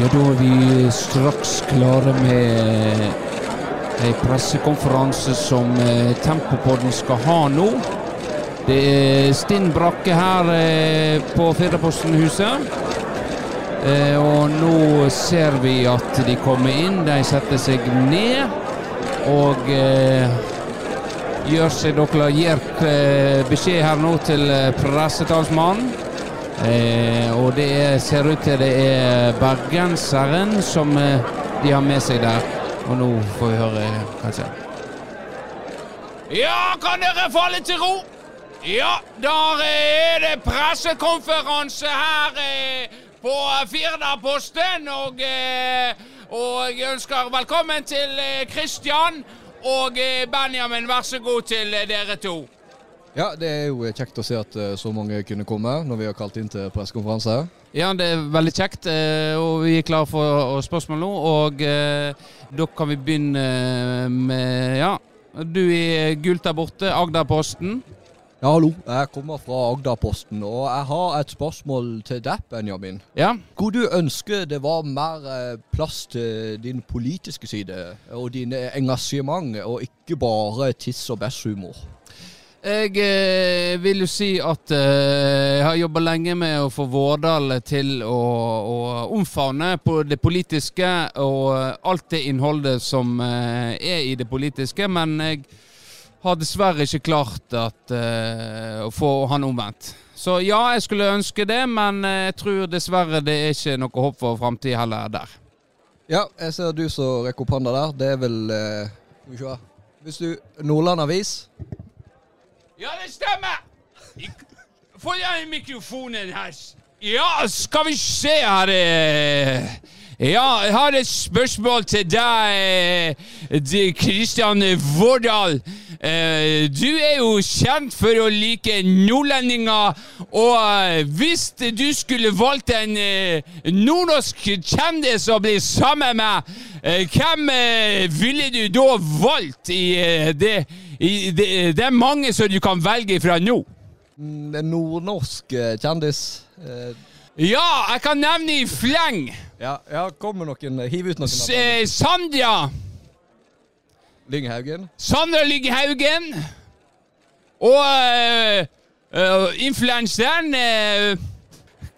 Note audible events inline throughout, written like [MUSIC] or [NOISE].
Ja, da er vi straks klare med ei pressekonferanse som eh, Tempopodden skal ha nå. Det er stinn brakke her eh, på Firdaposten-huset. Eh, og nå ser vi at de kommer inn. De setter seg ned og eh, gjør seg dere. Gir beskjed her nå til pressetalsmannen. Eh, og det er, ser ut til det er bergenseren som eh, de har med seg der. Og nå får vi høre sier. Ja, kan dere falle til ro? Ja, der er det pressekonferanse her eh, på Firdaposten. Og, eh, og jeg ønsker velkommen til eh, Christian og eh, Benjamin. Vær så god til eh, dere to. Ja, det er jo kjekt å se at eh, så mange kunne komme når vi har kalt inn til pressekonferanse. Ja, det er veldig kjekt, eh, og vi er klare for spørsmål nå. Og eh, da kan vi begynne med Ja, du i gult der borte, Agderposten. Ja, hallo. Jeg kommer fra Agderposten, og jeg har et spørsmål til deg, Benjamin. Ja. Hvor du ønsker det var mer eh, plass til din politiske side og dine engasjement, og ikke bare tiss og bæsjhumor. Jeg eh, vil jo si at eh, jeg har jobba lenge med å få Vårdal til å, å omfavne på det politiske og alt det innholdet som eh, er i det politiske, men jeg har dessverre ikke klart at, eh, å få han omvendt. Så ja, jeg skulle ønske det, men eh, jeg tror dessverre det er ikke noe håp for framtid heller der. Ja, jeg ser du som rekker opp hånda der. Det er vel eh, Skal. Hvis du Nordland Avis. Ja, det stemmer! Få den mikrofonen her. Ja, skal vi se her eh. Ja, jeg har et spørsmål til deg, eh, Kristian Vårdal. Eh, Du er jo kjent for å like nordlendinger, og eh, hvis du skulle valgt en eh, nordnorsk kjendis å bli sammen med, eh, hvem eh, ville du da valgt i eh, det? I, det, det er mange som du kan velge fra nå. Mm, nordnorsk eh, kjendis. Eh, Ja, jeg kan nevne i fleng. ja, ja, kom med noen. Hiv ut noen. S eh, Sandra. Lynghaugen. Sandra Lygghaugen. Og uh, uh, influenseren uh,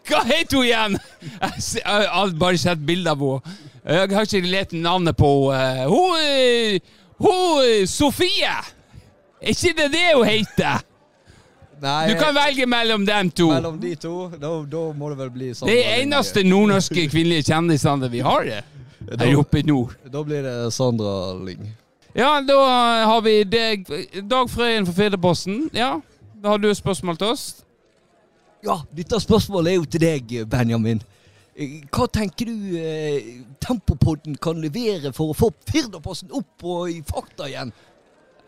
Hva heter hun igjen? [LAUGHS] Jeg har bare sett bilder av henne. Jeg har ikke lett navnet på henne. Hun eh, Hun eh, Sofie! Er ikke det det hun heter? Nei, Du kan velge mellom dem to. mellom de to, da, da må det vel bli sånn. Det er eneste nordnorske kvinnelige kjendisene vi har det. her oppe i nord. Da blir det Sandra Lyng. Ja, da har vi deg, Dag Frøyen fra Fedreposten. Ja, da har du et spørsmål til oss. Ja, dette spørsmålet er jo til deg, Benjamin. Eh, Hva tenker du eh, Tempopodden kan levere for å få Firdaposten opp og i fakta igjen?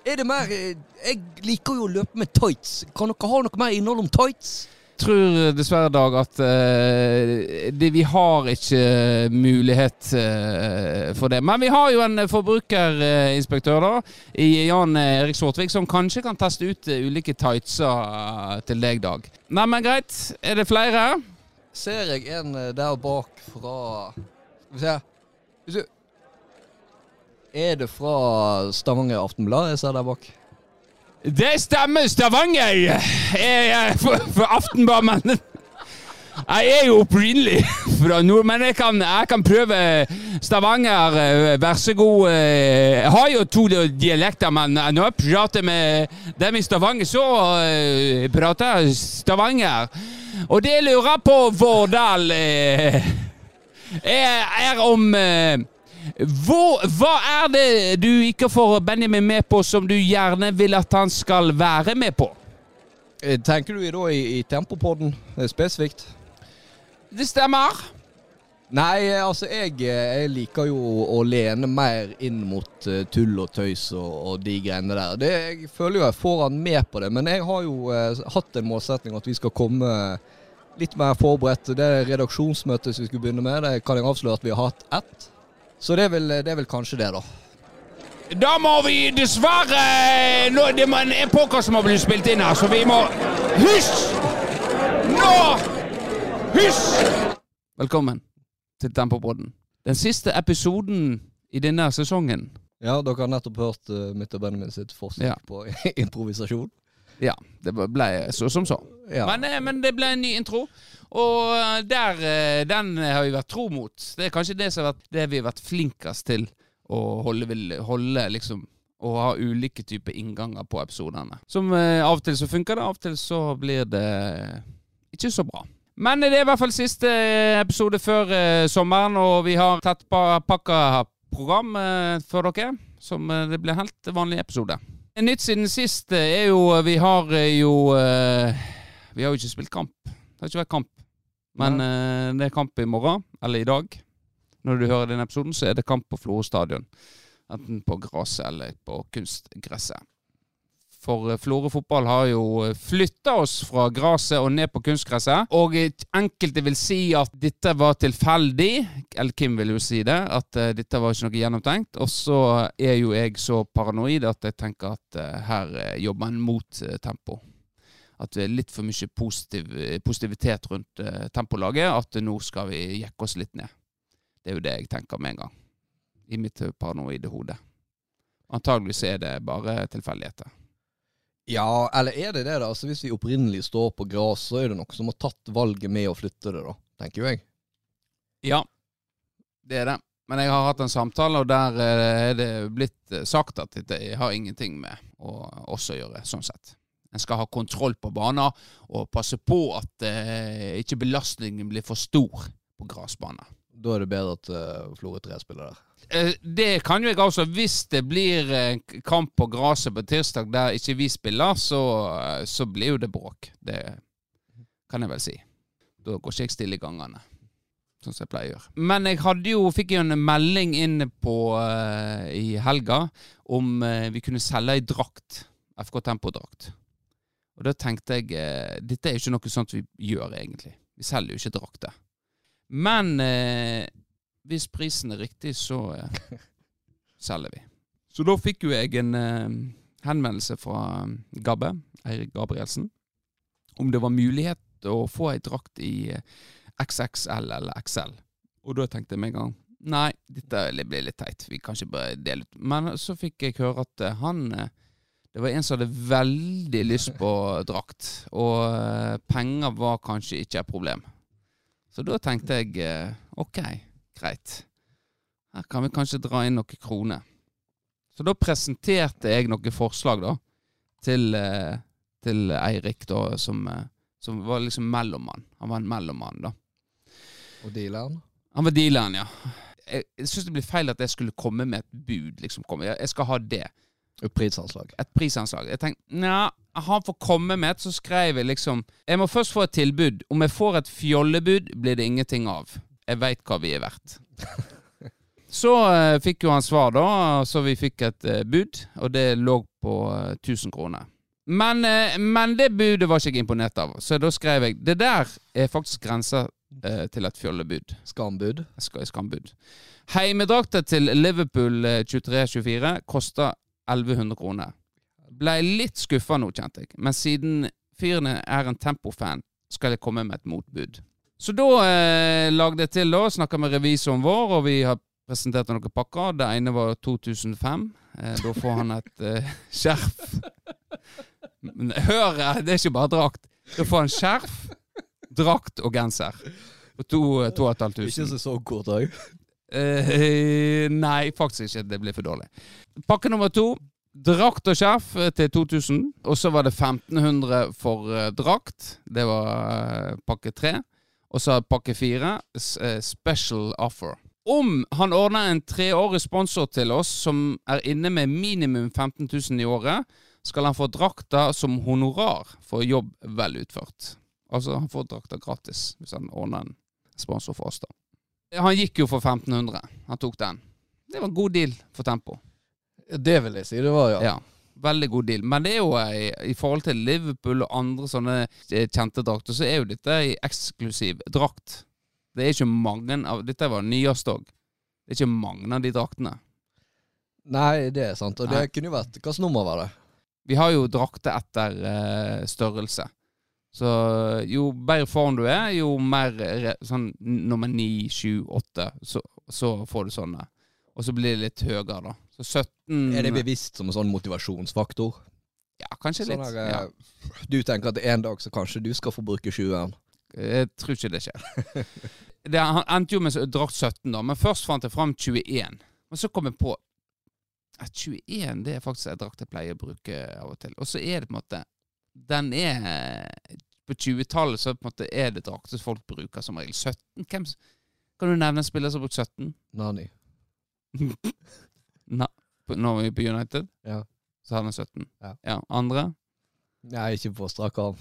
Er det mer eh, Jeg liker jo å løpe med tights. Kan dere ha noe mer innhold om tights? Tror dessverre, Dag, at uh, det, vi har ikke mulighet uh, for det. Men vi har jo en forbrukerinspektør da, i Jan Erik Svortvik, som kanskje kan teste ut eh, ulike tightser eh, til deg, Dag. Nei, men greit. Er det flere? Ser jeg en eh, der bak fra Skal vi se. Er det fra Stavanger Aftenblad jeg ser der bak? Det stemmer, Stavanger! Er for, for Aftenblad, men jeg er jo opprinnelig fra nord, men jeg kan, jeg kan prøve Stavanger. Vær så god. Jeg har jo to dialekter, men når jeg prater med dem i Stavanger, så eh, prater jeg Stavanger. Og det jeg lurer på, Vårdal, eh, er, er om eh, hvor, hva er det du ikke får Benjamin med på, som du gjerne vil at han skal være med på? Eh, Tenker du da i, i Tempopodden eh, spesifikt? Det stemmer. Nei, eh, altså jeg, jeg liker jo å lene mer inn mot tull og tøys og, og de greiene der. Det, jeg føler jo jeg får han med på det, men jeg har jo eh, hatt en målsetning at vi skal komme litt mer forberedt. Det redaksjonsmøtet som vi skulle begynne med, det kan jeg avsløre at vi har hatt ett. Så det er vel, det er vel kanskje det, da. Da må vi dessverre nå, Det er en epoker som har blitt spilt inn her, så vi må Hysj! Nå! Hysj! Velkommen til Tempopodden. Den siste episoden i denne sesongen. Ja, dere har nettopp hørt uh, mitt og Benjamin sitt forsøk Ja. på [LAUGHS] improvisasjon. Ja, det ble så som så. Ja. Men, eh, men det ble en ny intro, og eh, der, eh, den har vi vært tro mot. Det er kanskje det som har vært det vi har vært flinkest til å holde, holde liksom og ha ulike typer innganger på episodene. Som Av og til så funker det, av og til så blir det ikke så bra. Men det er i hvert fall siste episode før sommeren, og vi har tettpakka pa- pakka program for dere. Som det blir helt vanlig episode. Nytt siden sist eh, er jo Vi har eh, jo eh, Vi har jo ikke spilt kamp. Det har ikke vært kamp. Men ja. det er kamp i morgen, eller i dag. Når du hører denne episoden, så er det kamp på Florø stadion. Enten på gresset eller på kunstgresset. For eh, Florø fotball har jo flytta oss fra gresset og ned på kunstgresset. Og eh, enkelte vil si at dette var tilfeldig. Eller Kim vil jo si det. At eh, dette var ikke noe gjennomtenkt. Og så er jo jeg så paranoid at jeg tenker at eh, her eh, jobber en mot eh, tempo. At det er litt for mye positiv, positivitet rundt eh, tempolaget. At nå skal vi jekke oss litt ned. Det er jo det jeg tenker med en gang. I mitt eh, paranoide hode. Antageligvis er det bare tilfeldigheter. Ja, eller er det det, da? Altså, hvis vi opprinnelig står på gras, så er det noen som har tatt valget med å flytte det, da. Tenker jo jeg. Ja, det er det. Men jeg har hatt en samtale, og der eh, er det blitt eh, sagt at det har ingenting med å også gjøre, sånn sett. En skal ha kontroll på banen og passe på at eh, ikke belastningen blir for stor på gressbaner. Da er det bedre at uh, Florø 3 spiller der. Eh, Det kan jo jeg også. Hvis det blir kamp på gresset på tirsdag der ikke vi spiller, så, eh, så blir jo det bråk. Det kan jeg vel si. Da går ikke jeg stille i gangene, sånn som jeg pleier å gjøre. Men jeg hadde jo, fikk jo en melding inn på uh, i helga om uh, vi kunne selge ei drakt. FK Tempo-drakt. Og da tenkte jeg uh, dette er jo ikke noe sånt vi gjør, egentlig. Vi selger jo ikke drakter. Men hvis prisen er riktig, så eh, [LAUGHS] selger vi. Så da fikk jo jeg en eh, henvendelse fra eh, Gabbe, Eirik Gabrielsen, om det var mulighet å få ei drakt i eh, XXL eller XL. Og da tenkte jeg med en gang nei, dette blir litt teit, vi kan ikke bare dele ut. Men så fikk jeg høre at eh, han det var en som hadde veldig lyst på [LAUGHS] drakt, og penger var kanskje ikke et problem. Så da tenkte jeg ok, greit. Her kan vi kanskje dra inn noen kroner. Så da presenterte jeg noen forslag da, til, eh, til Eirik, da, som, eh, som var liksom mellommann. Han var en mellommann, da. Og dealeren? Han var dealeren, ja. Jeg, jeg syns det blir feil at jeg skulle komme med et bud. liksom jeg skal ha det. Et prisanslag. Et prisanslag. Jeg tenkte nja, han får komme med et, så skrev jeg liksom Jeg må først få et tilbud. Om jeg får et fjollebud, blir det ingenting av. Jeg veit hva vi er verdt. [LAUGHS] Så eh, fikk jo han svar, da, så vi fikk et eh, bud, og det lå på eh, 1000 kroner. Men, eh, men det budet var ikke jeg imponert av, så da skrev jeg det der er faktisk grensa eh, til et fjollebud. Skambud. Sk Skambud. Heimedrakta til Liverpool eh, 23-24 kosta 1100 kroner. Blei litt skuffa nå, kjente jeg. Men siden fyren er en tempofan, skal jeg komme med et motbud. Så da eh, lagde jeg til, da. Snakka med revisoren vår, og vi har presentert noen pakker. Det ene var 2005. Eh, da får han et eh, [LAUGHS] skjerf. Men hør, eh, det er ikke bare drakt. Da får han skjerf, drakt og genser. For to, to og et halvt Ikke så sesongkort òg. Eh, nei, faktisk ikke. Det blir for dårlig. Pakke nummer to. Drakt og skjerf eh, til 2000. Og så var det 1500 for eh, drakt. Det var eh, pakke tre. Og så pakke fire. eh, special offer. Om han ordner en treårig sponsor til oss som er inne med minimum 15 000 i året, skal han få drakta som honorar for jobb vel utført. Altså, han får drakta gratis hvis han ordner en sponsor for oss, da. Han gikk jo for 1500. Han tok den. Det var en god deal for Tempo. Det vil jeg si det var, ja. Ja. Veldig god deal. Men det er jo i, i forhold til Liverpool og andre sånne eh, kjente drakter, så er jo dette ei eksklusiv drakt. Det er ikke mange av Dette var nyest òg. Det er ikke mange av de draktene. Nei, det er sant. Og det Nei. kunne jo vært Hvilket nummer var det? Vi har jo drakter etter eh, størrelse. Så jo bedre form du er, jo mer sånn nummer ni, sju, åtte, så, så får du sånne. Og så blir det litt høyere, da. Så 17 Er det bevisst som en sånn motivasjonsfaktor? Ja, kanskje Sånn litt. der, ja. eh, Du tenker at en dag så kanskje du skal få bruke 20-en? Jeg tror ikke det skjer. [LAUGHS] det, han endte jo med drakt 17, da, men først fant jeg fram 21. Men så kom jeg på at 21 det er faktisk en drakt jeg pleier å bruke av og til. Og så er det på en måte Den er På 20-tallet så på en måte er det drakter folk bruker som regel. 17? Hvem, kan du nevne en spiller som har brukt 17? Nani. [LAUGHS] Na, på, vi er på United, Ja. så hadde han 17. Ja. Andre? Nei, ikke på strak arm.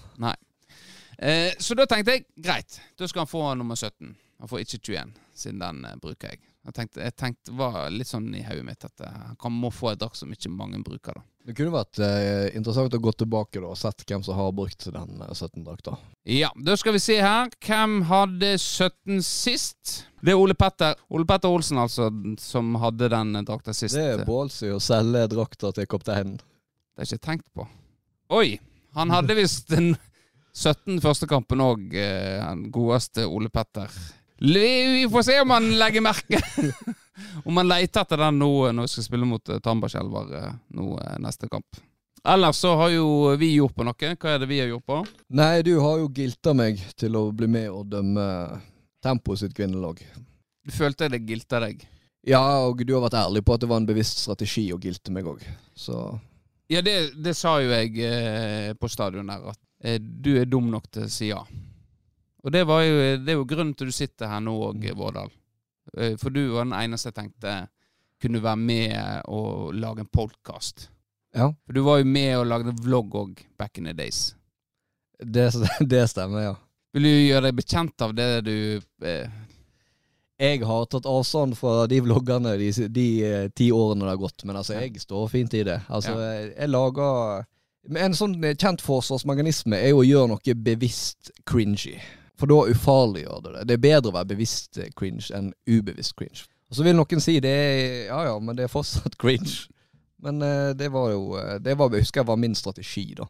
Eh, så da tenkte jeg greit, da skal han få nummer 17. Han får ikke 21, siden den eh, bruker jeg. Jeg tenkte, jeg tenkte var litt sånn i hodet mitt at eh, han kan må få et drakt som ikke mange bruker. da. Det kunne vært eh, interessant å gå tilbake da, og sett hvem som har brukt den eh, 17-drakta. Ja, da skal vi se her. Hvem hadde 17 sist? Det er Ole Petter. Ole Petter Olsen, altså, som hadde den eh, drakta sist. Det er ballsy å selge drakta til kapteinen. Det har jeg ikke tenkt på. Oi! Han hadde visst den 17 første kampen òg, eh, den godeste Ole Petter. Le- Vi får se om han legger merke [LAUGHS] [LAUGHS] Om man leter etter den nå eh, når vi skal spille mot eh, Tambarskjelver eh, nå neste kamp. Ellers så har jo vi gjort på noe. Hva er det vi har gjort på? Nei, du har jo gilta meg til å bli med og dømme Tempo sitt kvinnelag. Du følte det gilta deg? Ja, og du har vært ærlig på at det var en bevisst strategi å gilte meg òg. Så Ja, det, det sa jo jeg eh, på stadion der, at eh, du er dum nok til å si ja. Og det, var jo, det er jo grunnen til du sitter her nå òg, Vårdal. Eh, for du var den eneste jeg tenkte kunne være med og lage en podkast. ja, For du var jo med og lagde vlogg òg, back in the days. det, [LAUGHS] det stemmer, ja. Vil du gjøre deg bekjent av det du eh, Jeg har tatt avstand fra de vloggene de, de eh, ti årene det har gått, men altså, Ja. jeg står fint i det. Altså, jeg, jeg lager En sånn eh, kjent forsvarsmekanisme er jo å gjøre noe bevisst cringy. For da ufarliggjør det det. Det er bedre å være bevisst cringe enn ubevisst cringe. Og så vil noen si det er Ja ja, men det er fortsatt [LAUGHS] cringe. Men eh, det var jo eh, Det var, jeg husker jeg var min strategi, da.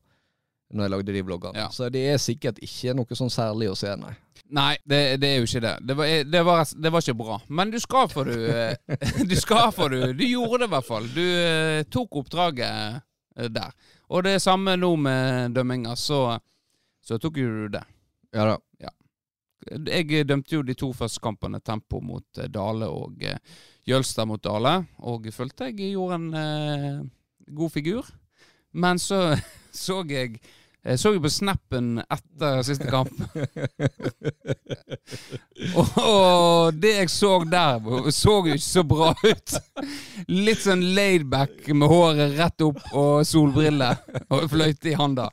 Når jeg lagde de vloggene. Ja. Så det er sikkert ikke noe sånn særlig å se, nei. Nei, det, det er jo ikke det. Det var, det, var, det var ikke bra. Men du skal for du eh, [LAUGHS] Du skal for du Du gjorde det i hvert fall. Du tok oppdraget der. Og det samme nå med dømminga, så, så tok jo du det. Ja da. Jeg dømte jo de to første kampene, Tempo mot eh, Dale og eh, Jølstad mot Dale, og følte jeg gjorde en eh, god figur. Men så [LAUGHS] så jeg jeg så jo på snappen etter siste kamp. [LAUGHS] og, og det jeg så der, så jo ikke så bra ut. Litt sånn laidback med håret rett opp og solbriller og fløyte i handa.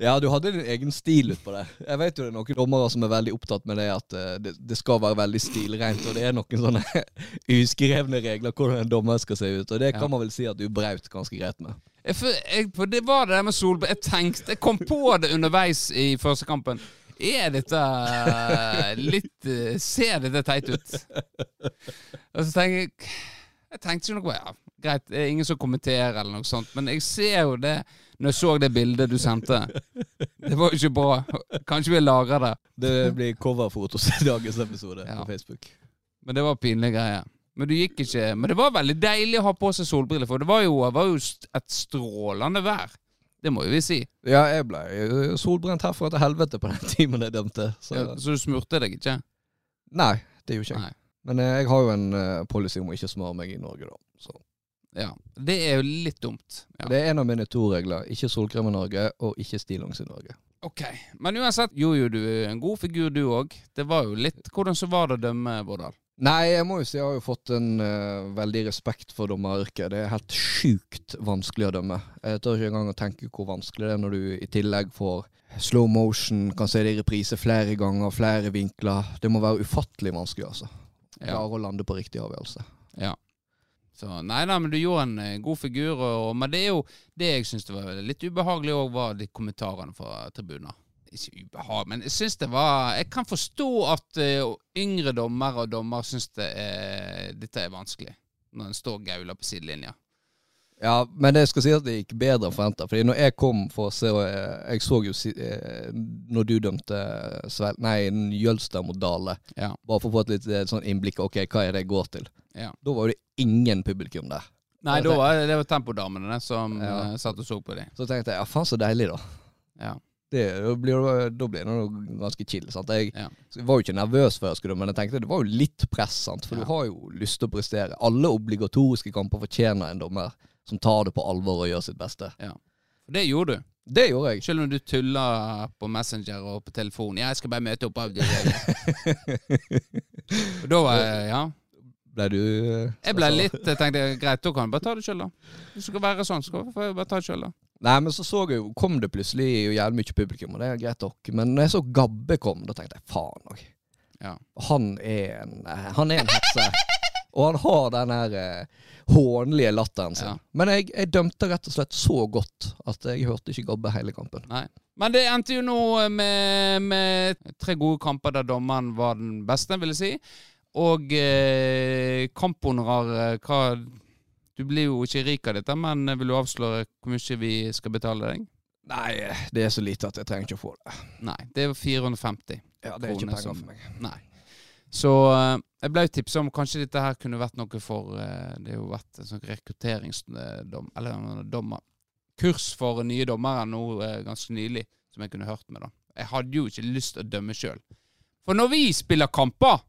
Ja, du hadde din egen stil utpå det. Jeg vet jo det er noen dommere som er veldig opptatt med det at eh, det, det skal være veldig stilrent, og det er noen sånne [LAUGHS] uskrevne regler hvordan en dommer skal se ut, og det kan Ja. man vel si at du braut ganske greit med. Jeg, jeg, det var det der med Solberg. Jeg tenkte, jeg kom på det underveis i første kampen. Er dette eh, litt eh, Ser dette teit ut? Og så tenker jeg Jeg tenkte ikke noe ja, Greit, det er ingen som kommenterer eller noe sånt, men jeg ser jo det når jeg så det bildet du sendte. Det var jo ikke bra. Kanskje vi lagrer det. Det blir coverfoto til dagens episode Ja. på Facebook. Men det var pinlige greier. Men du gikk ikke Men det var veldig deilig å ha på seg solbriller, for det var jo, var jo et strålende vær. Det må jo vi si. Ja, jeg ble solbrent herfra til helvete på den timen jeg dømte. Så Ja, så du smurte deg ikke? nei, det gjorde ikke jeg. Nei. Men eh, jeg har jo en eh, policy om å ikke smøre meg i Norge, da. Så. Ja. Det er jo litt dumt. Ja. Det er en av mine to regler. Ikke solkrem i Norge, og ikke stillongs i Norge. Ok. Men uansett gjorde jo du en god figur, du òg. Det var jo litt Hvordan så var det å dømme, Bårdal? Nei, jeg må jo si jeg har jo fått en uh, veldig respekt for dommeryrket. Det er helt sjukt vanskelig å dømme. Jeg tør ikke engang å tenke hvor vanskelig det er når du i tillegg får slow motion, kan se det i reprise flere ganger, flere vinkler. Det må være ufattelig vanskelig, altså. Ja. Klare å lande på riktig avgjørelse. ja. Så nei da, men du gjorde en eh, god figur. Og, men det er jo det jeg syns var litt ubehagelig òg, var de kommentarene fra tribuner. Ikke ubehag, men jeg syns det var Jeg kan forstå at uh, yngre dommere og dommer syns det er, dette er vanskelig. Når en står gaula på sidelinja. Ja, men jeg skal si at det gikk bedre enn forventa. Fordi når jeg kom for å se eh, Jeg så jo eh, når du dømte Svel... Nei, Jølster mot Dale. Ja. Bare for å få et litt eh, sånn innblikk. Ok, hva er det jeg går til? Ja. Da var det ingen publikum der. Nei, da var det var tempodamene som Ja. satt og så på dem. Så tenkte jeg ja, faen så deilig, da. Ja. Det, da blir det, noe ganske chill. sant? Jeg, Ja. var jo ikke nervøs før jeg skulle, men jeg tenkte det var jo litt press. sant? For Ja. du har jo lyst til å prestere. Alle obligatoriske kamper fortjener en dommer som tar det på alvor og gjør sitt beste. For det gjorde du. Det gjorde jeg. Selv om du tulla på Messenger og på telefon. Jeg skal bare møte opp av det. [LAUGHS] Og da var jeg Ja. Ble du eh, Jeg ble litt Jeg tenkte greit, da kan du bare ta det sjøl, da. Hvis det skal være sånn, så får jeg bare ta det sjøl, da. Nei, men så så jeg kom det plutselig jævlig mye publikum, og det er greit nok. Men når jeg så Gabbe kom, da tenkte jeg faen òg. Ja. Han er en eh, Han er en hetser. Og han har den her eh, hånlige latteren sin. Ja. Men jeg, jeg dømte rett og slett så godt at jeg hørte ikke Gabbe hele kampen. Nei. Men det endte jo nå med, med tre gode kamper der dommeren var den beste, vil jeg si. Og eh, kamphonorar hva Du blir jo ikke rik av dette, men vil du avsløre hvor mye vi skal betale deg? Nei, det er så lite at jeg trenger ikke å få det. Nei, det er jo 450. Ja, Det er ikke penger for meg. Nei. Så eh, jeg ble tipsa om kanskje dette her kunne vært noe for eh, Det har jo vært en sånn rekrutteringsdom... Eller en dommer... Kurs for nye dommere nå eh, ganske nylig, som jeg kunne hørt med. da. Jeg hadde jo ikke lyst til å dømme sjøl. For når vi spiller kamper,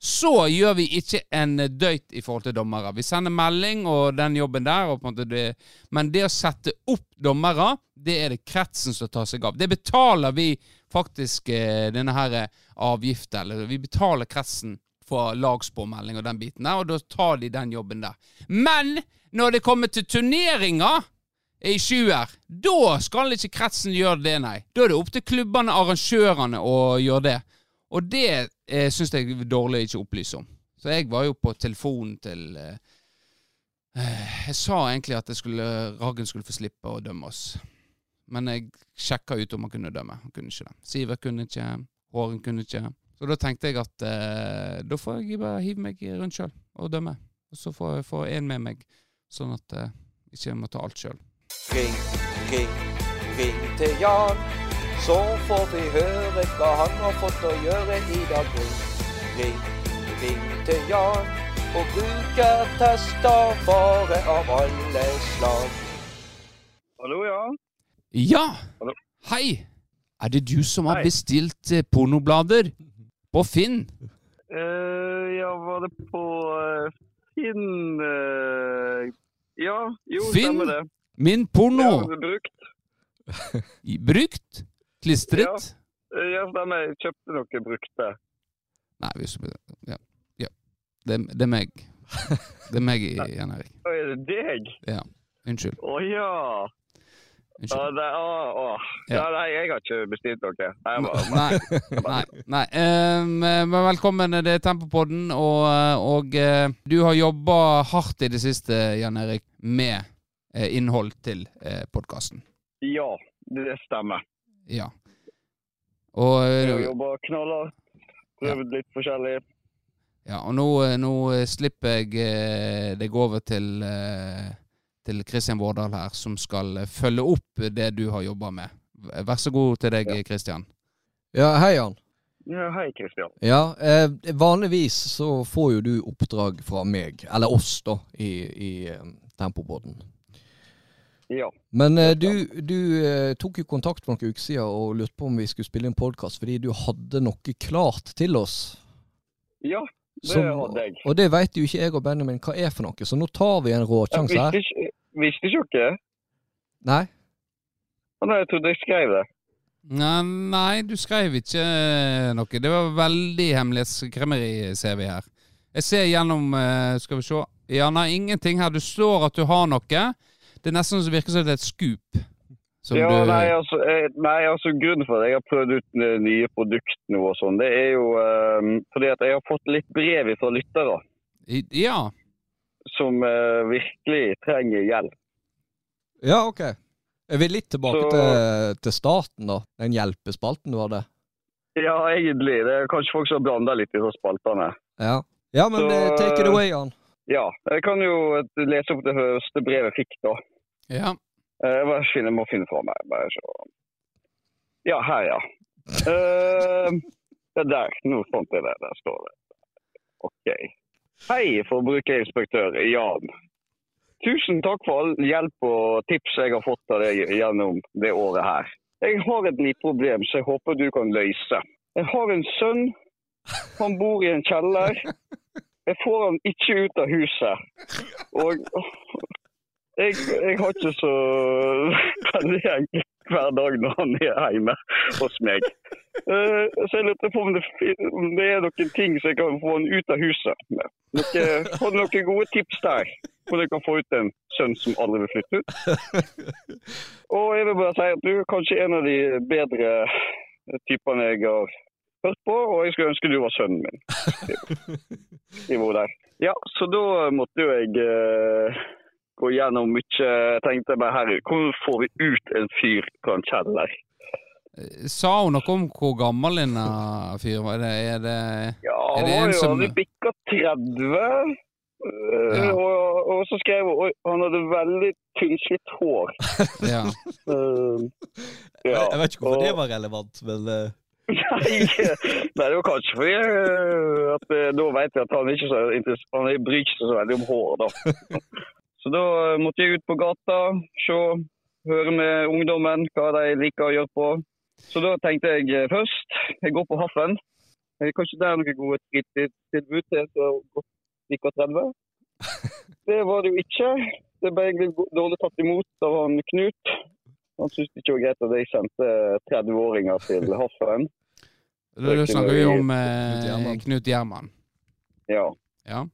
så gjør vi ikke en døyt i forhold til dommere. Vi sender melding og den jobben der, det, men det å sette opp dommere, det er det kretsen som tar seg av. Det betaler vi faktisk eh, denne her avgiften, eller vi betaler kretsen for lagspåmelding og den biten der, og da tar de den jobben der. Men når det kommer til turneringer i sjuer, da skal ikke kretsen gjøre det, nei. Da er det opp til klubbene, arrangørene, å gjøre det. Og det eh, syns jeg er dårlig å ikke opplyse om. Så jeg var jo på telefonen til eh, eh, Jeg sa egentlig at skulle, Raggen skulle få slippe å dømme oss. Men jeg sjekka ut om han kunne dømme. Han kunne ikke det. Siver kunne ikke. Håren kunne ikke. Så da tenkte jeg at eh, da får jeg bare hive meg rundt sjøl og dømme. Og så får jeg få en med meg, sånn at eh, ikke jeg må ta alt sjøl. Ring, ring, ring til Jan. Så får vi høre hva han har fått å gjøre i dag. Ring, ring, ring til Jan. Og brukertester bare av alle slag. Hallo, ja. Ja! Hallo. Hei! Er det du som har Hei. bestilt eh, pornoblader på Finn? Uh, ja, var det på uh, Finn uh, Ja, jo, Finn? stemmer det. Min porno! Ja, brukt. Brukt? Klistret? Eh, ja, stemmer. Jeg kjøpte noe brukte. Nei, vi skal Ja. ja. Det, det er meg. Det er meg, Jan Erik. Er det deg? Ja. Unnskyld. Å oh, Ja, Unnskyld. det, å, å. Ja. ja. Nei, jeg har ikke bestilt noe. Nei, Nei. nei, nei. Men velkommen, det er Tempopodden, og, og eh, du har jobba hardt i det siste, Jan Erik, med eh, innhold til eh, podkasten. ja, det stemmer. Ja. Og, Jeg har eh, jobba knallhardt. Prøvd litt forskjellig. ja, og nå, eh, nå eh, slipper jeg eh, deg over til eh, til Kristian Vårdal her, som skal eh, følge opp det du har jobba med. Vær så god til deg, Kristian. Ja, hei Jan. Ja, hei, Kristian. Ja, eh, vanligvis så får jo du oppdrag fra meg, eller oss da, i, i Tempobåten. Ja. Men eh, du, du eh, tok jo kontakt for noen uker siden og lurte på om vi skulle spille en podkast fordi du hadde noe klart til oss. Ja, det Som- hadde jeg. Og det vet jo ikke jeg og Benjamin hva er for noe, så nå tar vi en råsjanse her. visste ikke dere? Nei? Å, nei, Jeg trodde jeg skrev det. Nei, nei, du skrev ikke eh, noe. Det var veldig hemmelighetskremmeri, ser vi her. Jeg ser gjennom eh, Skal vi se. Ja, nei, ingenting her. Du står at du har noe. Det er nesten så virker som det er et skup. Som ja, du nei, altså, eh, nei, altså grunnen for at jeg har prøvd ut eh, nye produkter nå og sånn, det er jo um, fordi at jeg har fått litt brev fra lyttere I- Ja. som uh, virkelig trenger hjelp. Ja, ok. Er vi litt tilbake Så- til, til starten, da? Den hjelpespalten du hadde? Ja, egentlig. Det er kanskje folk som har blanda litt i spaltene. Ja. Ja, men Så- take it away, Jan. ja, jeg kan jo lese opp det første brevet jeg fikk, da. Ja. Eh, Jeg bare finner, må finne fra meg. Bare så. Ja, her, ja. Eh, det er der. Nå fant jeg det. Der står det. OK. Hei, forbrukerinspektør Jan. Tusen takk for all hjelp og tips jeg har fått av deg gjennom det året her. Jeg har et lite problem som jeg håper du kan løse. Jeg har en sønn. Han bor i en kjeller. Jeg får han ikke ut av huset. Og jeg, jeg har ikke så veldig hver dag når han er hjemme hos meg. Eh, så jeg lurte på om det, om det er noen ting som jeg kan få han ut av huset med. Noe, har du noen gode tips der? Hvor jeg kan få ut en sønn som aldri vil flytte ut? [LAUGHS] Og jeg vil bare si at du er kanskje en av de bedre typene jeg har hørt på, og jeg skulle ønske du var sønnen min. [LAUGHS] I, i der. Ja, så da måtte jo jeg eh, gå gjennom mye. Jeg tenkte bare herre, hvordan får vi ut en fyr fra en kjeller? Sa hun noe om hvor gammel denne fyren var? Er det, er det Ja, Er det en som- hadde bikka 30. eh, Ja. og, og så skrev hun oi, han hadde veldig tynnslitt hår. [LAUGHS] Ja. Uh, ja. jeg vet ikke hvorfor og- det var relevant, men eh, [LAUGHS] Nei, nei, det var kanskje fordi eh, at nå da vet jeg at han ikke så han bryr seg så veldig om hår. da. [LAUGHS] Så da eh, måtte jeg ut på gata, se, høre med ungdommen hva de liker å gjøre på. Så da tenkte jeg eh, først jeg går på Haffen. Eh, Kanskje det er noen gode fritidstilbud til som godt liker 30? [LAUGHS] Det var det jo ikke. Det ble egentlig dårlig tatt imot av han Knut. Han syntes det ikke var greit at jeg sendte 30-åringer til [LAUGHS] Haffen. Da, snakker vi om eh. Knut Gjerman. Ja. Ja.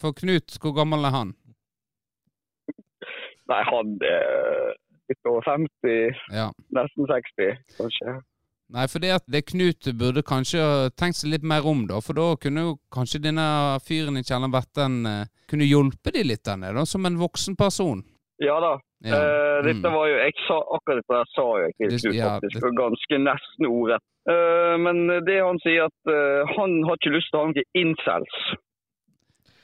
For Knut, hvor gammel er han? Nei, han er litt over 50, Ja. nesten 60, kanskje. Nei, for det det Knut burde kanskje tenkt seg litt mer om, da. For da kunne jo kanskje denne fyren i kjelleren vært den eh, Kunne hjulpet de litt der nede, da, som en voksen person. Ja da. Ja. Eh, dette Mm. var jo, jeg sa akkurat dette der sa jeg til Det- slutt, ja, faktisk. det- Ganske nesten ordrett. Eh, men det han sier at eh, han har ikke lyst til å ha noen incels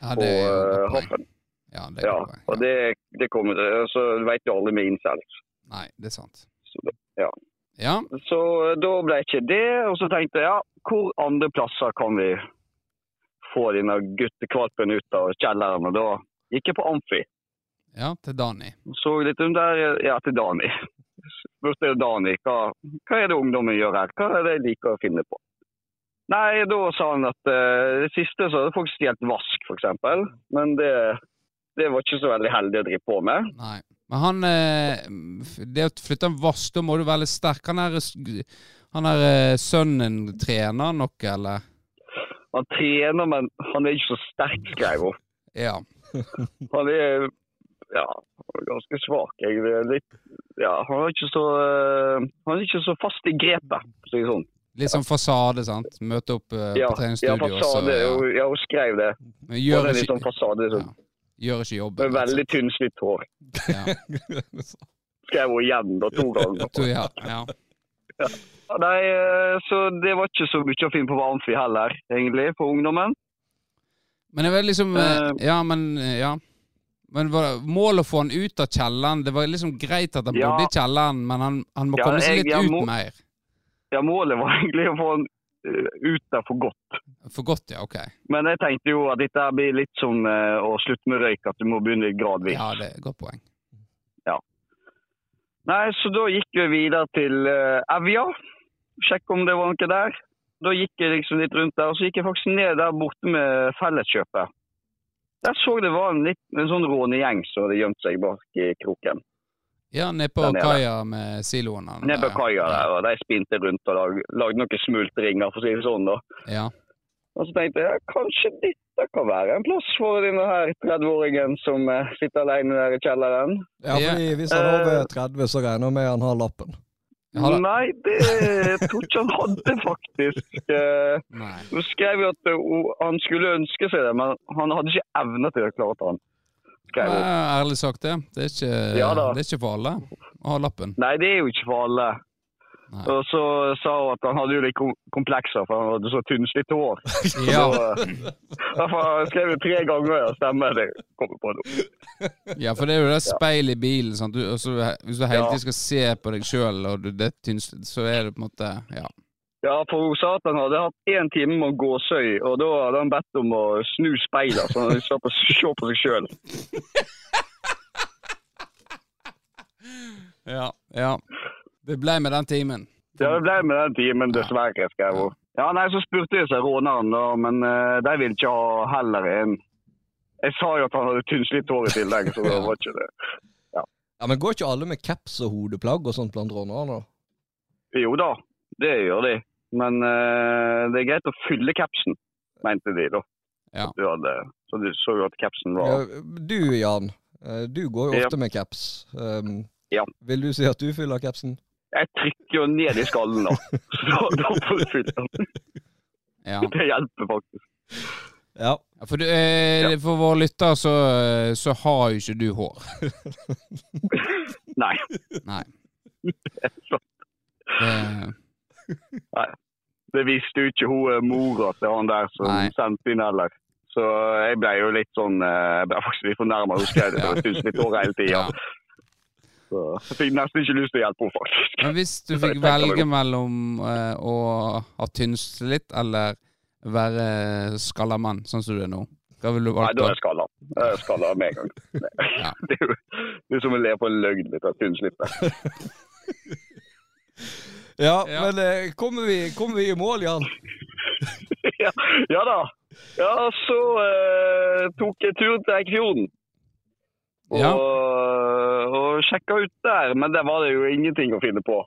Ja, på det jo et eh, poeng. Haffen. Ja, det Ja, et godt og det, det kommer til, så vet jo alle med incels. Nei, det er sant. Så, ja. Ja, så eh, da ble ikke det, og så tenkte jeg ja, hvor andre plasser kan vi få denne guttekvalpen ut av kjelleren? Og da gikk jeg på Amfi. ja, til Dani. så litt om der, ja, til Dani. Spurte Dani hva, hva er det ungdommen gjør her, hva er det de liker å finne på. Nei, da sa han at uh, det siste så hadde folk stjålet vask, f.eks. Men det, det var ikke så veldig heldig å drive på med. Nei. Men han eh, Det å flytte en vass, da må du være litt sterk. Han er, han er eh, sønnen trener nok, eller? Han trener, men han er ikke så sterk, skrev hun. Ja. [LAUGHS] Han er ja, ganske svak. Jeg, er litt, ja, han, er ikke så, eh, han er ikke så fast i grepet, for å si det sånn. Litt sånn fasade, sant? Møte opp uh, Ja, på treningsstudio, ja, fasade. så fasade. ja. Ja, hun skrev det. Men gjør det er litt sånn fasade. Sånn. ja. Gjør ikke jobben. Med veldig tynnslitt hår. Ja. [LAUGHS] Skrev hun igjen da, to ganger. To, ja. ja. Ja, Nei, eh, så det var ikke så mye å finne på på Amfi heller, egentlig, på ungdommen. Men det var liksom eh, Eh. Ja, men Ja. Men var målet å få han ut av kjelleren Det var liksom greit at han bodde i kjelleren, men han, han må komme seg jeg- litt jeg ut må- mer. Ja, målet var [LAUGHS] egentlig å få han eh, ut der for godt. For godt, ja. Ok. Men jeg tenkte jo at dette blir litt som eh, å slutte med røyk, at du må begynne gradvis. Ja, det er et godt poeng. Ja. Nei, så da gikk vi videre til eh, Evja. Sjekke om det var noe der. Da gikk jeg liksom litt rundt der, og så gikk jeg faktisk ned der borte med Felleskjøpet. Der så det var en, litt, en sånn rånegjeng som hadde gjemt seg bak i kroken. Ja, nede på kaia med siloen. han Nede på kaia der, og de spinte rundt og lag, lagde noen smultringer, for å si det sånn. da. Ja. Og så tenkte jeg ja, kanskje dette kan være en plass for denne her 30-åringen som eh, sitter alene der i kjelleren. Ja, fordi hvis han er over 30, så regner jeg med han har lappen. Da- Nei, det tror ikke han hadde, faktisk. Eh, Hun skrev jo at eh, han skulle ønske seg det, men han hadde ikke evne til å klare å ta den. Skrev. Ærlig sagt, det. Det er ikke, Ja det er ikke for alle å ha lappen. Nei, det er jo ikke for alle. Nei. Og så sa hun at han hadde jo litt komplekser, for han hadde så tynnslitt hår. [LAUGHS] Ja. Derfor har jeg tre ganger og stemmer det kommer på nå. ja, for det er jo det speilet i bilen. Sant? Du, også, hvis du hele tiden skal se på deg sjøl, og du, det er tynnslitt, så er det på en måte Ja. Ja, for hun sa at han hadde hatt én time med gåsøy, og da hadde han bedt om å snu speilet, så han så på, [LAUGHS] se på seg sjøl. [LAUGHS] Ja. ja. Det ble med den timen. Ja, det ble med den timen, dessverre, skrev hun. Ja, nei, Så spurte jeg seg råneren, da, men uh, de ville ikke ha heller en Jeg sa jo at han hadde tynnslitt hår i tillegg, så [LAUGHS] det var ikke det. Ja, Men går ikke alle med caps og hodeplagg og sånt blant rånerne? da? Jo da, det gjør de. Men uh, det er greit å fylle capsen, mente de da. Ja. Du hadde, så du så jo at capsen var du Jan, eh, du går jo Ja. ofte med caps. Um, Ja. Vil du si at du fyller capsen? Jeg trykker jo ned i skallen, da. [LAUGHS] Så da får du fylle den. Ja. Det hjelper faktisk. Ja. Ja, For, du, eh, for vår lytter så, eh, så har jo ikke du hår. [LAUGHS] Nei. Nei. [LAUGHS] Så, Det, det visste jo ikke hun eh, mora til han der som Nei. sendte inn heller. Så jeg ble jo litt sånn eh, Jeg ble faktisk litt fornærma. Hun skrev det Ja. var tusen litt hår hele tida. Så jeg fikk nesten ikke lyst til å hjelpe henne, faktisk. Men hvis du fikk velge mellom eh, å ha tynnslitt eller være skalla mann, sånn som du er nå, hva ville du Nei, da er jeg skalla. Jeg skalla med en gang. Ja. [LAUGHS] Det er jo det er som å le på en løgn litt av [LAUGHS] tynnslitt. Ja, Ja. men eh, kommer, vi, kommer vi i mål, Jan? [LAUGHS] ja, ja da. Ja, så eh, tok jeg turen til Eikfjorden. Og, Ja. og sjekka ut der, men der var det jo ingenting å finne på.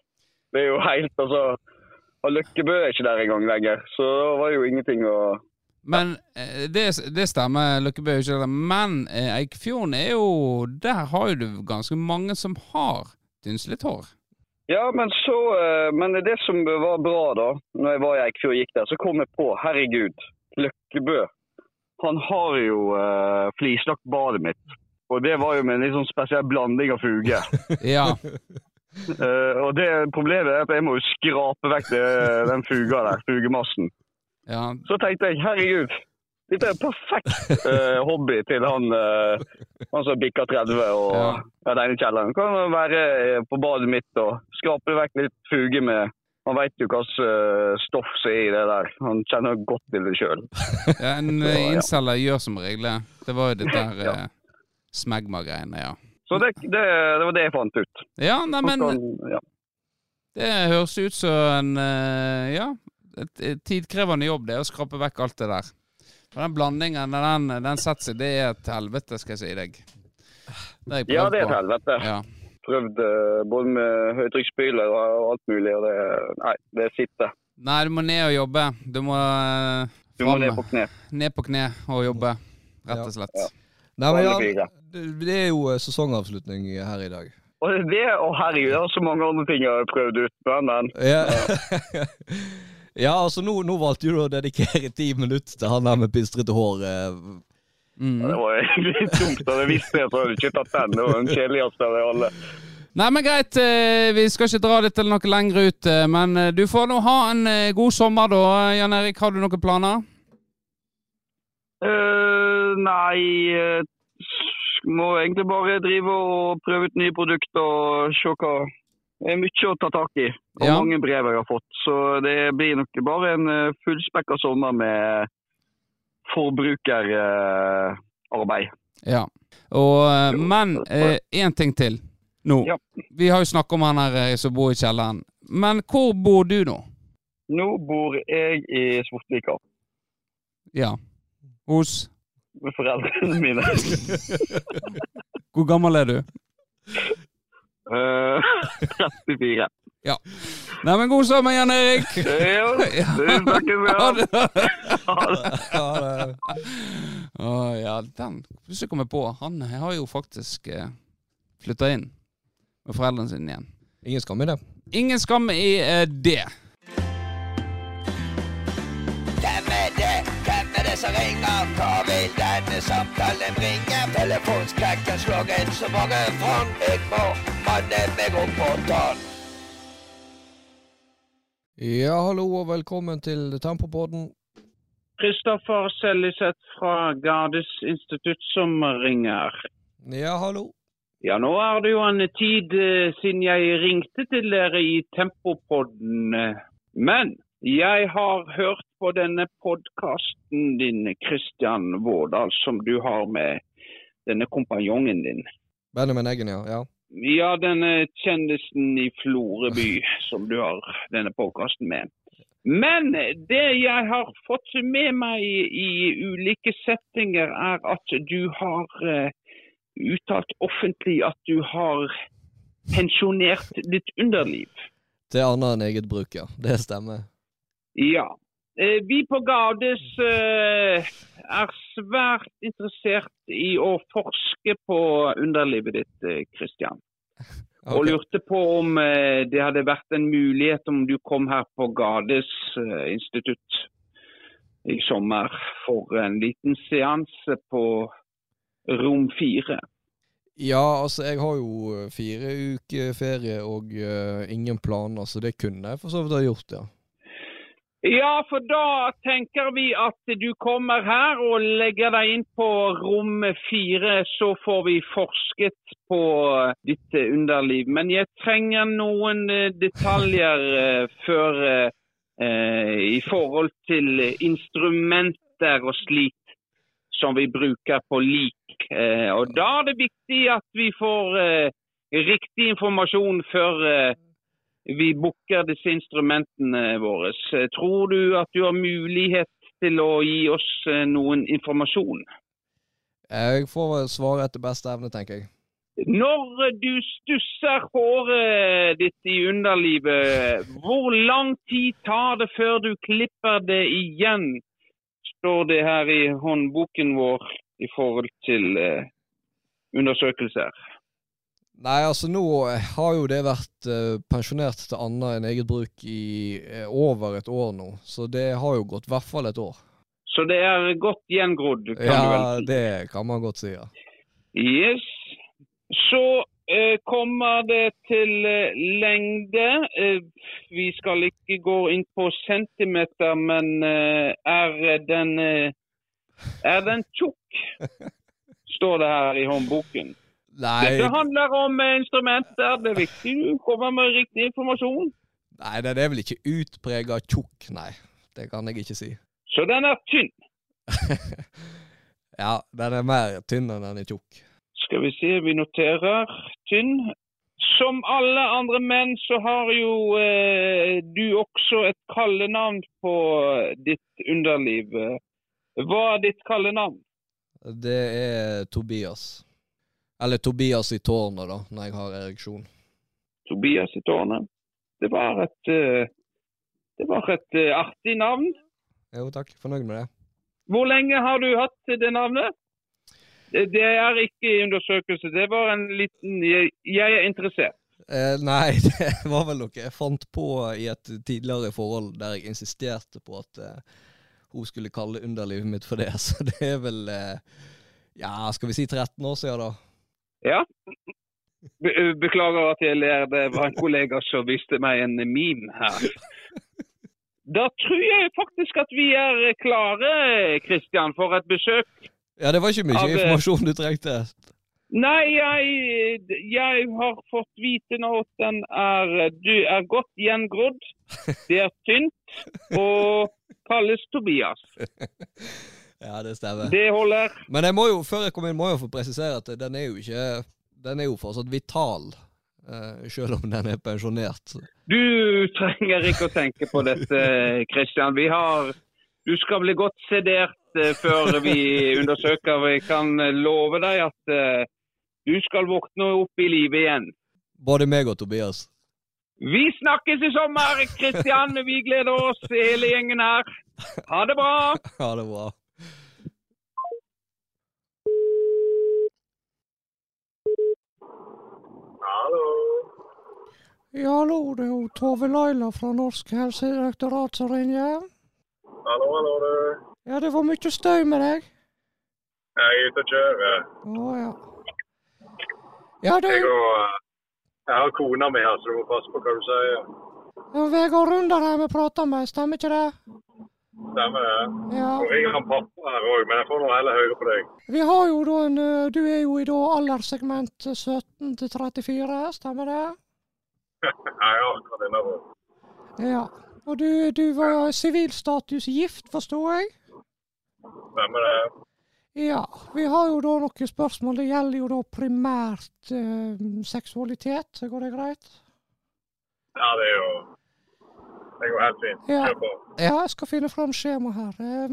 Det er jo helt, altså og Løkkebø er ikke der engang lenger, så da var det jo ingenting å Men eh, det, det stemmer, Løkkebø er ikke der. Men eh, Eikfjorden er jo Der har jo du ganske mange som har tynnslitt hår. Ja, men så eh, Men det som var bra, da, når jeg var i Eikfjord og gikk der, så kom jeg på Herregud, Løkkebø. Han har jo uh, flislagt badet mitt. Og det var jo med en litt sånn spesiell blanding av fuge. [LAUGHS] Ja. uh, og det problemet er at jeg må jo skrape vekk det, den fuga der, fugemassen. ja. Så tenkte jeg herregud, dette er en perfekt uh, hobby til han, uh, han som bikker 30 og Ja. er den i kjelleren. Kan være eh, på badet mitt og skrape vekk litt fuge med Han veit jo hva slags stoff som er i det der. Han kjenner godt til det sjøl. [LAUGHS] ja en innselger gjør som regel det. Det var jo dette her [LAUGHS] Ja. smegma-greiene, ja. Så det, det, det var det jeg fant ut. Ja, nei, men Og ja. det høres ut som en Ja, et tidkrevende jobb, det å skrape vekk alt det der. For den blandingen, den, den setter seg, det er et helvete, skal jeg si deg. Det ja, det er et helvete. Ja. Prøvd eh, både med høytrykksspyler og alt mulig, og det Nei, det sitter. Nei, du må ned og jobbe. Du må, eh, Du må ned på kne. ned på kne og jobbe, rett og slett. Ja. Nei, men det, det er jo eh, sesongavslutning her i dag. Og det, og herregud, det er så mange andre ting jeg har prøvd ut. Men, men Ja, [LAUGHS] [LAUGHS] ja altså nå, nå valgte du å dedikere ti minutter til han der med pistrete hår. eh. Mm. det var [LAUGHS] litt tungt, og jeg visste det, så hadde jeg ikke tatt den. Det var den kjedeligste av alle. Nei, men greit. eh, Vi skal ikke dra dette noe lenger ut. eh, Men du får nå ha en god sommer, da. Jan Erik, har du noen planer? Uh, nei Må egentlig bare drive og prøve ut nye produkter og se hva Det mye å ta tak i, og Ja. mange brev jeg har fått. Så det blir nok bare en eh, fullspekka sommer med forbrukerarbeid. Ja. Og, eh, men én ting til nå. Ja. Vi har jo snakket om han her eh, som bor i kjelleren. Men hvor bor du nå? Nå bor jeg i Svortvika. Ja. Hos med foreldrene mine. [LAUGHS] Hvor gammel er du? [LAUGHS] Eh, [LAUGHS] 34. Nei, men god sommer, Jan Erik! Jo, [LAUGHS] det snakkes igjen. Ha det. Ha det. Ja, Å ja, den plutselig kom jeg på. Han har jo faktisk eh, flytta inn med foreldrene sine igjen. ingen skam i det. Ingen skam i eh, det. Hvem er det? Hvem er det som ringer? Hva vil denne samtalen bringe? Telefonskrekken slår inn så mange fang. Jeg må Ja, hallo og velkommen til Tempopodden. Kristoffer Seljeseth fra Gardes institutt som ringer. Ja, hallo. Ja, nå er det jo en tid eh, siden jeg ringte til dere i Tempopodden. Men jeg har hørt på denne podkasten din, Kristian Vårdal, som du har med denne kompanjongen din. Benjamin Eggen, ja. ja. Ja, denne kjendisen i Floreby som du har denne podkasten med. Men det jeg har fått med meg i, i ulike settinger, er at du har uh, uttalt offentlig at du har pensjonert ditt underliv. Til annet enn eget bruk, ja. Det stemmer. Ja. Eh, Vi på Gades eh, er svært interessert i å forske på underlivet ditt, Kristian. Okay. Og lurte på om eh, det hadde vært en mulighet om du kom her på Gades eh, institutt i sommer for en liten seanse på rom fire. Ja, altså jeg har jo eh, fire uker ferie og uh, ingen planer, så det kunne jeg for så vidt ha gjort, ja. Ja, for da tenker vi at du kommer her og legger deg inn på rom fire, så får vi forsket på ditt underliv. Men jeg trenger noen eh, detaljer eh, før eh, i forhold til instrumenter og slikt som vi bruker på lik. Eh, og da er det viktig at vi får eh, riktig informasjon før eh, vi booker disse instrumentene våre. Tror du at du har mulighet til å gi oss eh, noen informasjon? Jeg får svaret svare etter beste evne, tenker jeg. Når du stusser håret ditt i underlivet, hvor lang tid tar det før du klipper det igjen? Står det her i håndboken vår i forhold til eh, undersøkelser. Nei, altså nå har jo det vært eh, pensjonert til annet enn eget bruk i eh, over et år nå, så det har jo gått i hvert fall et år. Så det er godt gjengrodd, kan du vel si. Ja, det kan man godt si, ja. Yes. Så eh, kommer det til eh, lengde. Eh, vi skal ikke gå inn på centimeter, men eh, er den eh, Er den tjukk? [LAUGHS] Står det her i håndboken. Nei, Dette handler om eh, instrumenter. Det er viktig du kommer med riktig informasjon. nei, den er vel ikke utprega tjukk, nei. Det kan jeg ikke si. Så den er tynn. [LAUGHS] ja, den er mer tynn enn den er tjukk. Skal vi se, vi noterer tynn. Som alle andre menn så har jo eh, du også et kallenavn på ditt underliv. Hva er ditt kallenavn? Det er Tobias. Eller Tobias i tårnet, da, når jeg har ereksjon. Tobias i tårnet. Det var et, eh, det var et eh, artig navn. Jo, takk. Fornøyd med det. Hvor lenge har du hatt det navnet? Det, det er ikke i undersøkelse, det var en liten jeg er interessert. Eh, nei, [LAUGHS] det var vel noe jeg fant på i et tidligere forhold der jeg insisterte på at eh, hun skulle kalle underlivet mitt for det. [LAUGHS] Så det er vel eh, Ja, skal vi si 13 år siden, da? Ja. Be beklager at jeg ler, det var en kollega som viste meg en meme her. Da tror jeg faktisk at vi er klare, Kristian, for et besøk. Ja, det var ikke mye Av, eh, informasjon du trengte. Nei, jeg, jeg har fått vite nå at den er, du er godt gjengrodd. Det er tynt og kalles Tobias. [LAUGHS] Ja, det stemmer. Det holder. Men jeg må jo, før jeg kommer inn, må jeg jo få presisere at den er jo ikke Den er jo fortsatt vital, eh, selv om den er pensjonert. Du trenger ikke å tenke på dette, Kristian. Vi har Du skal bli godt sedert eh, før vi undersøker. Vi kan love deg at eh, du skal våkne opp i live igjen. Både meg og Tobias. Vi snakkes i sommer, Kristian. Vi gleder oss, hele gjengen her. Ha det bra. [LAUGHS] Ha det bra. Ja, hallo, det er Tove Laila fra Norsk helsedirektorat som ringer. Hallo, hallo, du. Ja, det var mye støy med deg. Jeg er ute og kjører. Å ja. Ja, det Jeg, går, eh, jeg har kona mi her, så du må passe på hva du sier. Ja, Vegard Runder her vi prater med, stemmer ikke det? Stemmer det? Ja. Nå ringer han pappa her òg, men jeg får nå heller høre på deg. Vi har jo da en eh, Du er jo i da alderssegment 17 til 34, stemmer det? [LAUGHS] Nei, ja, akkurat innover. Ja. Og du, du var sivilstatus gift, forstår jeg? Stemmer det? Ja. Vi har jo da noen spørsmål. Det gjelder jo da primært eh, seksualitet. Går det greit? Ja, det er jo Det går helt fint. Ja. Kjør på. Ja, jeg skal finne fram skjemaet her.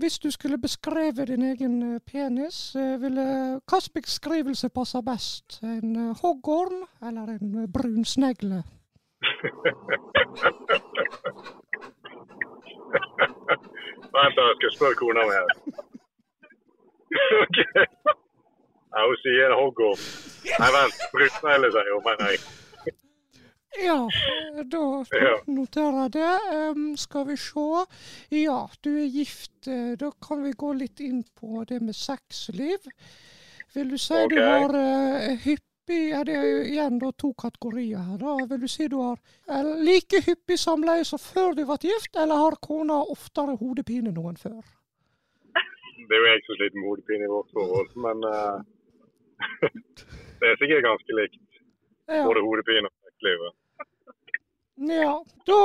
Hvis du skulle beskreve din egen eh, penis, eh, ville hvilken beskrivelse passer best? En eh, hoggorm eller en brun snegle? [LAUGHS] Vent, da, jeg skal spørre kona mi her. [LAUGHS] Ja, hun sier hoggorm. Nei, vent. Bruknegle, sier hun, mener jeg. Ja, da noterer jeg det. Um, skal vi se. Ja, du er gift. Eh, Da kan vi gå litt inn på det med sexliv. Vil du si du har uh, hyppig ja, Det er jo igjen da to kategorier her. da. Vil du si du har uh, like hyppig samleie som før du ble gift, eller har kona oftere hodepine enn noen før? [LAUGHS] Det er jo jeg som sliter med hodepine i vårt forhold, men uh, [LAUGHS] det er sikkert ganske likt. Både hodepine og sexlivet. Ja. Da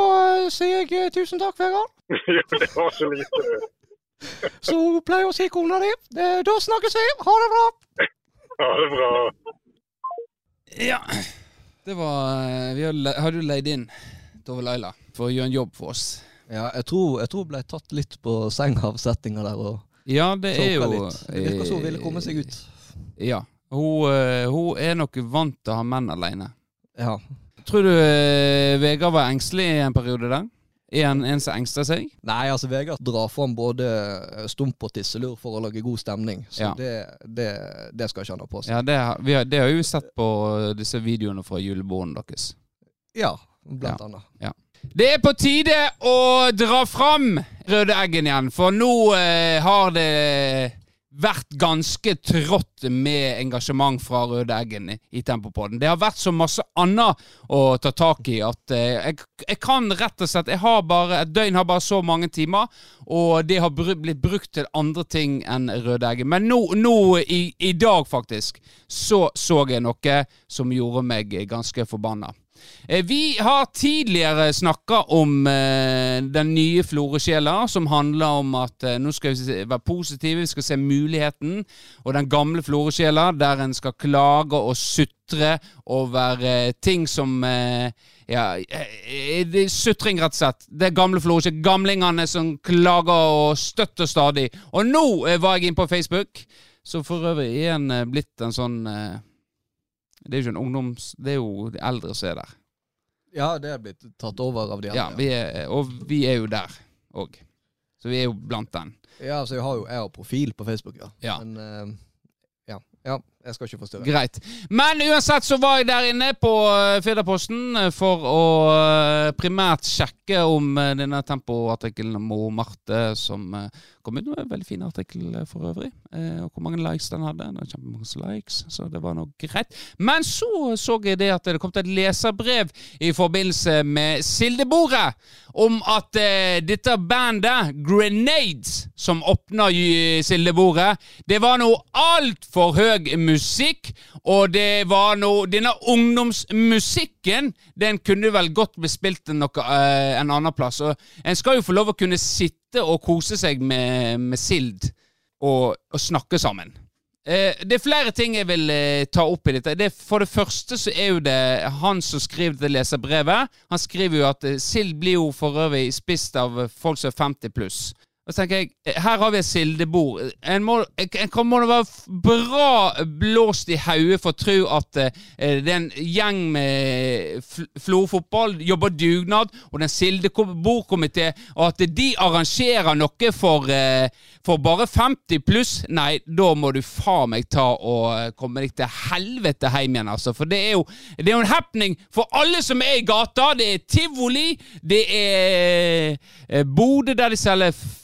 eh, sier jeg eh, tusen takk, Vegard. [LAUGHS] Jo, det var så lite. du. [LAUGHS] Så hun pleier å si kona di. Eh, Da snakkes vi. Ha det bra. Ha det bra. Ja. Det var Vi hadde jo leid inn Tove Laila for å gjøre en jobb for oss. Ja, jeg tror jeg tror ble tatt litt på senga av settinga der og Ja, det er jo litt. Det virker som hun ville komme seg ut. Ja. Hun, hun er nok vant til å ha menn alene. Ja. Tror du eh, Vegard var engstelig i en periode der? Er han en som engster seg? Nei, altså Vegard drar fram både stump og tisselur for å lage god stemning. Så Ja. det, det, det skal ikke han ha på seg. Ja, det, har- vi har, det har jo sett på disse videoene fra julebordene deres. Ja, blant Ja. annet. Det er på tide å dra fram Røde Eggen igjen, for nå eh, har det vært ganske trått med engasjement fra Røde Eggen i, Tempopodden. Det har vært så masse annet å ta tak i at eh, jeg, jeg kan rett og slett Jeg har bare Et døgn har bare så mange timer, og det har br blitt brukt til andre ting enn Røde Eggen. Men nå, nå i, i dag, faktisk, så så jeg noe som gjorde meg ganske forbanna. Eh, Vi har tidligere snakka om eh, den nye Floresjela, som handler om at eh, nå skal vi være positive, vi skal se muligheten. Og den gamle Floresjela, der en skal klage og sutre over ting som ja, sutring, rett og slett. Det gamle Floresjela. Gamlingene som klager og støtter stadig. Og nå var jeg inne på Facebook, så for øvrig en eh, blitt en sånn det er jo ikke en ungdoms... Det er jo de eldre som er der. Ja, det er blitt tatt over av de Ja, vi er, og vi er jo der òg. Så vi er jo blant den. Ja, altså jeg har jo jeg har profil på Facebook, ja. Ja. Men uh, ja. ja, jeg skal ikke forstyrre. Greit. Men uansett så var jeg der inne på uh, Firdaposten eh, for å eh, primært sjekke om eh, denne tempoartikkelen om Marte som eh, kom ut. med en veldig fin artikkel eh, for øvrig. Eh, og hvor mange likes den hadde. Det var kjempemange likes, så det var nok greit. Men så så jeg det at det kom til et leserbrev i forbindelse med Sildebordet om at eh, dette bandet, Grenades, som åpna eh, Sildebordet, det var noe altfor høy musikk, og det var noe Denne ungdomsmusikken, den kunne vel godt bli spilt en, noe, eh, en annen plass. Og en skal jo få lov å kunne sitte og kose seg med, med Sild og, og snakke sammen. Eh, det er flere ting jeg vil eh, ta opp i dette. Det, for det første så er jo det han som skriver det leserbrevet. Han skriver jo at sild blir jo for øvrig spist av folk som er 50 pluss. Og så tenker jeg, eh, Her har vi et sildebord. En må, en, må være bra blåst i hodet for å tro at eh, det er en gjeng med fl Florø-fotball jobber dugnad, og den sildebordkomité, og at de arrangerer noe for, eh, for bare 50 pluss. Nei, da må du faen meg ta og eh, komme deg til helvete hjem igjen, altså. For det er jo, det er en happening for alle som er i gata. Det er tivoli, det er eh, Bodø der de selger eh,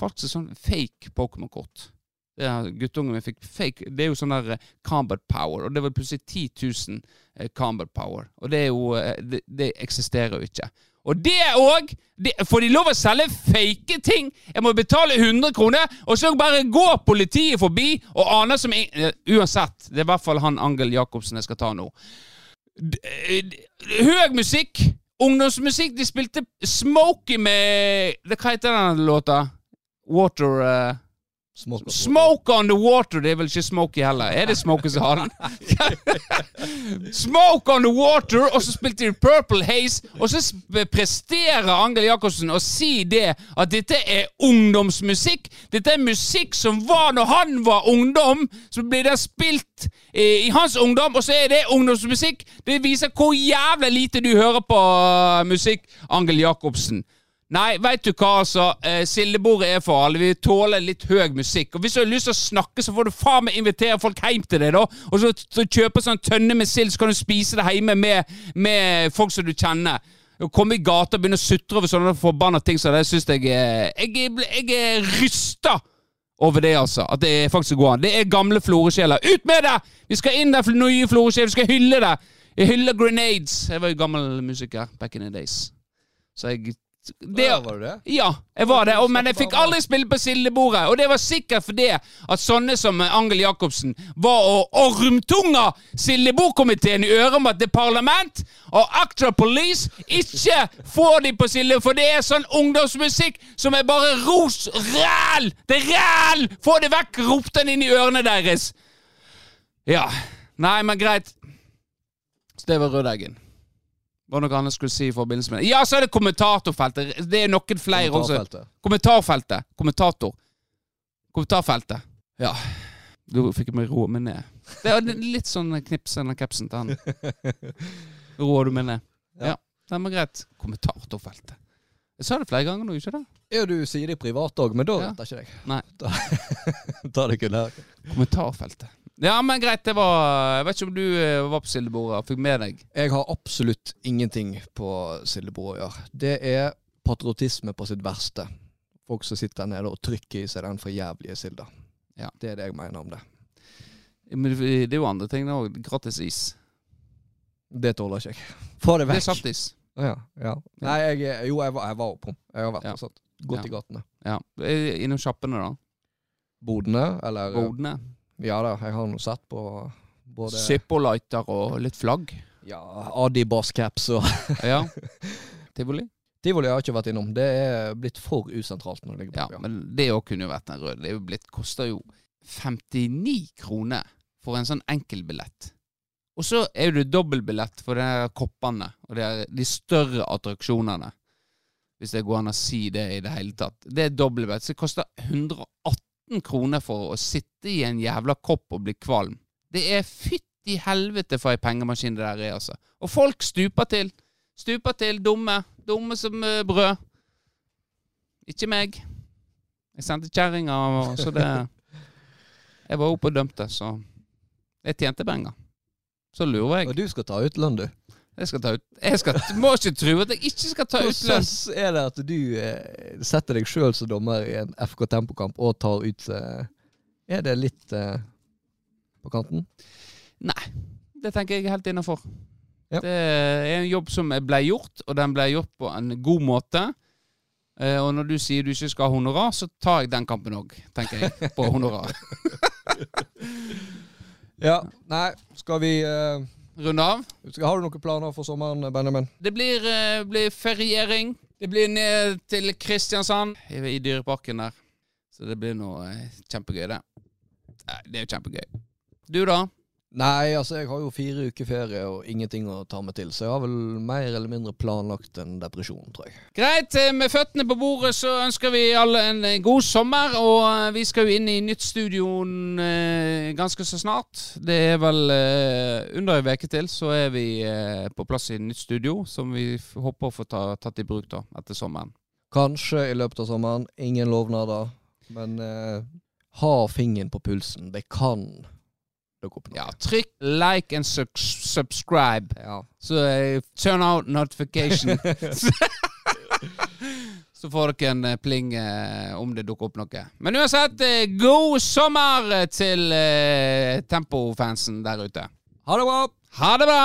faktisk sånn fake Pokémon-kort. Er Guttungen min fikk fake Det er jo sånn der eh, combat power, og det var plutselig 10 000 eh, combat power. Og det er jo eh, Det, det eksisterer jo ikke. Og det òg! Får de lov å selge fake ting? Jeg må betale 100 kroner, og så bare går politiet forbi og aner som eh, Uansett, det er i hvert fall han Angel Jacobsen jeg skal ta nå. D- eh, Høg musikk, ungdomsmusikk. De spilte Smoky med Hva heter den låta? Water eh, Smoke on Smoke on the water. Det er vel ikke Smokey heller. Er det Smokey som har den? [LAUGHS] Smoke on the water, og så spilte de Purple Haze. Og så presterer Angel Jacobsen å si det at dette er ungdomsmusikk. Dette er musikk som var når han var ungdom. Så blir det spilt i, i hans ungdom, og så er det ungdomsmusikk. Det viser hvor jævlig lite du hører på eh, musikk, Angel Jacobsen. Nei, veit du hva, altså. Eh, Sildebordet er for alle. Vi tåler litt høy musikk. Og hvis du har lyst til å snakke, så får du faen meg invitere folk hjem til deg, da. Og så, så kjøpe sånn tønne med sild, så kan du spise det hjemme med, med folk som du kjenner. Å komme i gata og begynne å sutre over sånne forbanna ting som det, syns jeg Jeg, jeg er rysta over det, altså. At det faktisk går an. Det er gamle floresjeler. Ut med det! Vi skal inn der for nye floresjeler. Vi skal hylle det. Jeg hyller grenades. Jeg var jo gammel musiker back in the days. Så jeg det, Ja, var du det? ja, jeg var det, men jeg fikk aldri spille på sildebordet. Og det var sikkert fordi at sånne som Angel Jacobsen var og ormtunga sildebordkomiteen i øret om at det er parlament og Actra Police ikke får de på silde, for det er sånn ungdomsmusikk som er bare ros ræl! Det er ræl! Få det vekk! Rop den inn i ørene deres. Ja. Nei, men greit. Så det var Rødeggen. Var noe annet jeg skulle si i forbindelse med det? Ja, så er det kommentatorfeltet. Det er noen flere også. Kommentarfeltet. Kommentator. Kommentarfeltet. Ja. Du fikk meg roe meg ned. Det er litt sånn knips under capsen til han. [LAUGHS] Roer du meg ned? Ja. Ja. Det var greit. Kommentatorfeltet. Jeg sa det flere ganger nå, ikke det? Ja, du sier det i privat òg, men da Ja. vet jeg ikke deg. Nei. [LAUGHS] Da, ta det kun her. Kommentarfeltet. Ja, men greit. Det var Jeg vet ikke om du eh, var på sildebordet og fikk med deg Jeg har absolutt ingenting på sildebordet å gjøre. Det er patriotisme på sitt verste. Folk som sitter der nede og trykker i seg den forjævlige silda. Ja. Det er det jeg mener om det. Men det er jo andre ting òg. Gratis is. Det tåler ikke jeg. Få det Det er vekk. saftis. Ja, ja. Nei, jeg, jo, jeg var, jeg var oppom. Jeg har vært Ja. og sånt. Gått Ja. i gatene. Ja. Eh, Innom sjappene, da. Bodene, eller Bodene. Ja da, jeg har nå sett på både Zippo-lighter og litt flagg. ja, Adibas-caps og [LAUGHS] Ja. Tivoli? Tivoli har jeg ikke vært innom. Det er blitt for usentralt når det ligger Ja, på. Ja. men det òg kunne jo vært en rød. Det er jo blitt, koster jo 59 kroner for en sånn enkeltbillett. Og så er det dobbeltbillett for de her koppene og de, de større attraksjonene. Hvis det går an å si det i det hele tatt. Det er dobbeltbillett. Så det koster 118 kroner for å sitte i en jævla kopp og bli kvalm. Det er fytti helvete for ei pengemaskin det der er, altså. Og folk stuper til. Stuper til. Dumme. Dumme som eh, brød. Ikke meg. Jeg sendte kjerringa, så det Jeg var oppe og dømte, så jeg tjente penger. Så lurer jeg. Og du skal ta ut du. Jeg skal ta ut Jeg skal, må ikke tro at jeg ikke skal ta ut lønn. Hvordan er det at du eh, setter deg sjøl som dommer i en FK Tempokamp og tar ut eh, Er det litt eh, på kanten? Nei, det tenker jeg er helt innafor. Ja. Det er en jobb som ble gjort, og den ble gjort på en god måte. Eh, og når du sier du ikke skal ha honorar, så tar jeg den kampen òg, tenker jeg. På honorar. [LAUGHS] Ja. Nei, skal vi eh, Runde av. Har du noen planer for sommeren, Benjamin? Det blir, uh, blir feriering. Det blir ned til Kristiansand, i, i Dyreparken der. Så det blir noe uh, kjempegøy, det. Nei, Det er jo kjempegøy. Du, da? Nei, altså jeg har jo fire uker ferie og ingenting å ta meg til, så jeg har vel mer eller mindre planlagt en depresjon, tror jeg. Greit, eh, med føttene på bordet så ønsker vi alle en eh, god sommer. Og eh, vi skal jo inn i nytt studio eh, ganske så snart. Det er vel eh, under ei uke til, så er vi eh, på plass i nytt studio, som vi håper å få ta, tatt i bruk da, etter sommeren. Kanskje i løpet av sommeren. Ingen lovnader. Men ha fingeren på pulsen. Det kan dukke opp noe. Ja, trykk like and sub subscribe. Ja. Så uh, turn out notification. [LAUGHS] [LAUGHS] Så får dere en eh, pling eh, om det dukker opp noe. Men uansett, eh, god sommer til eh, Tempo-fansen der ute. Ha det bra! Ha det bra!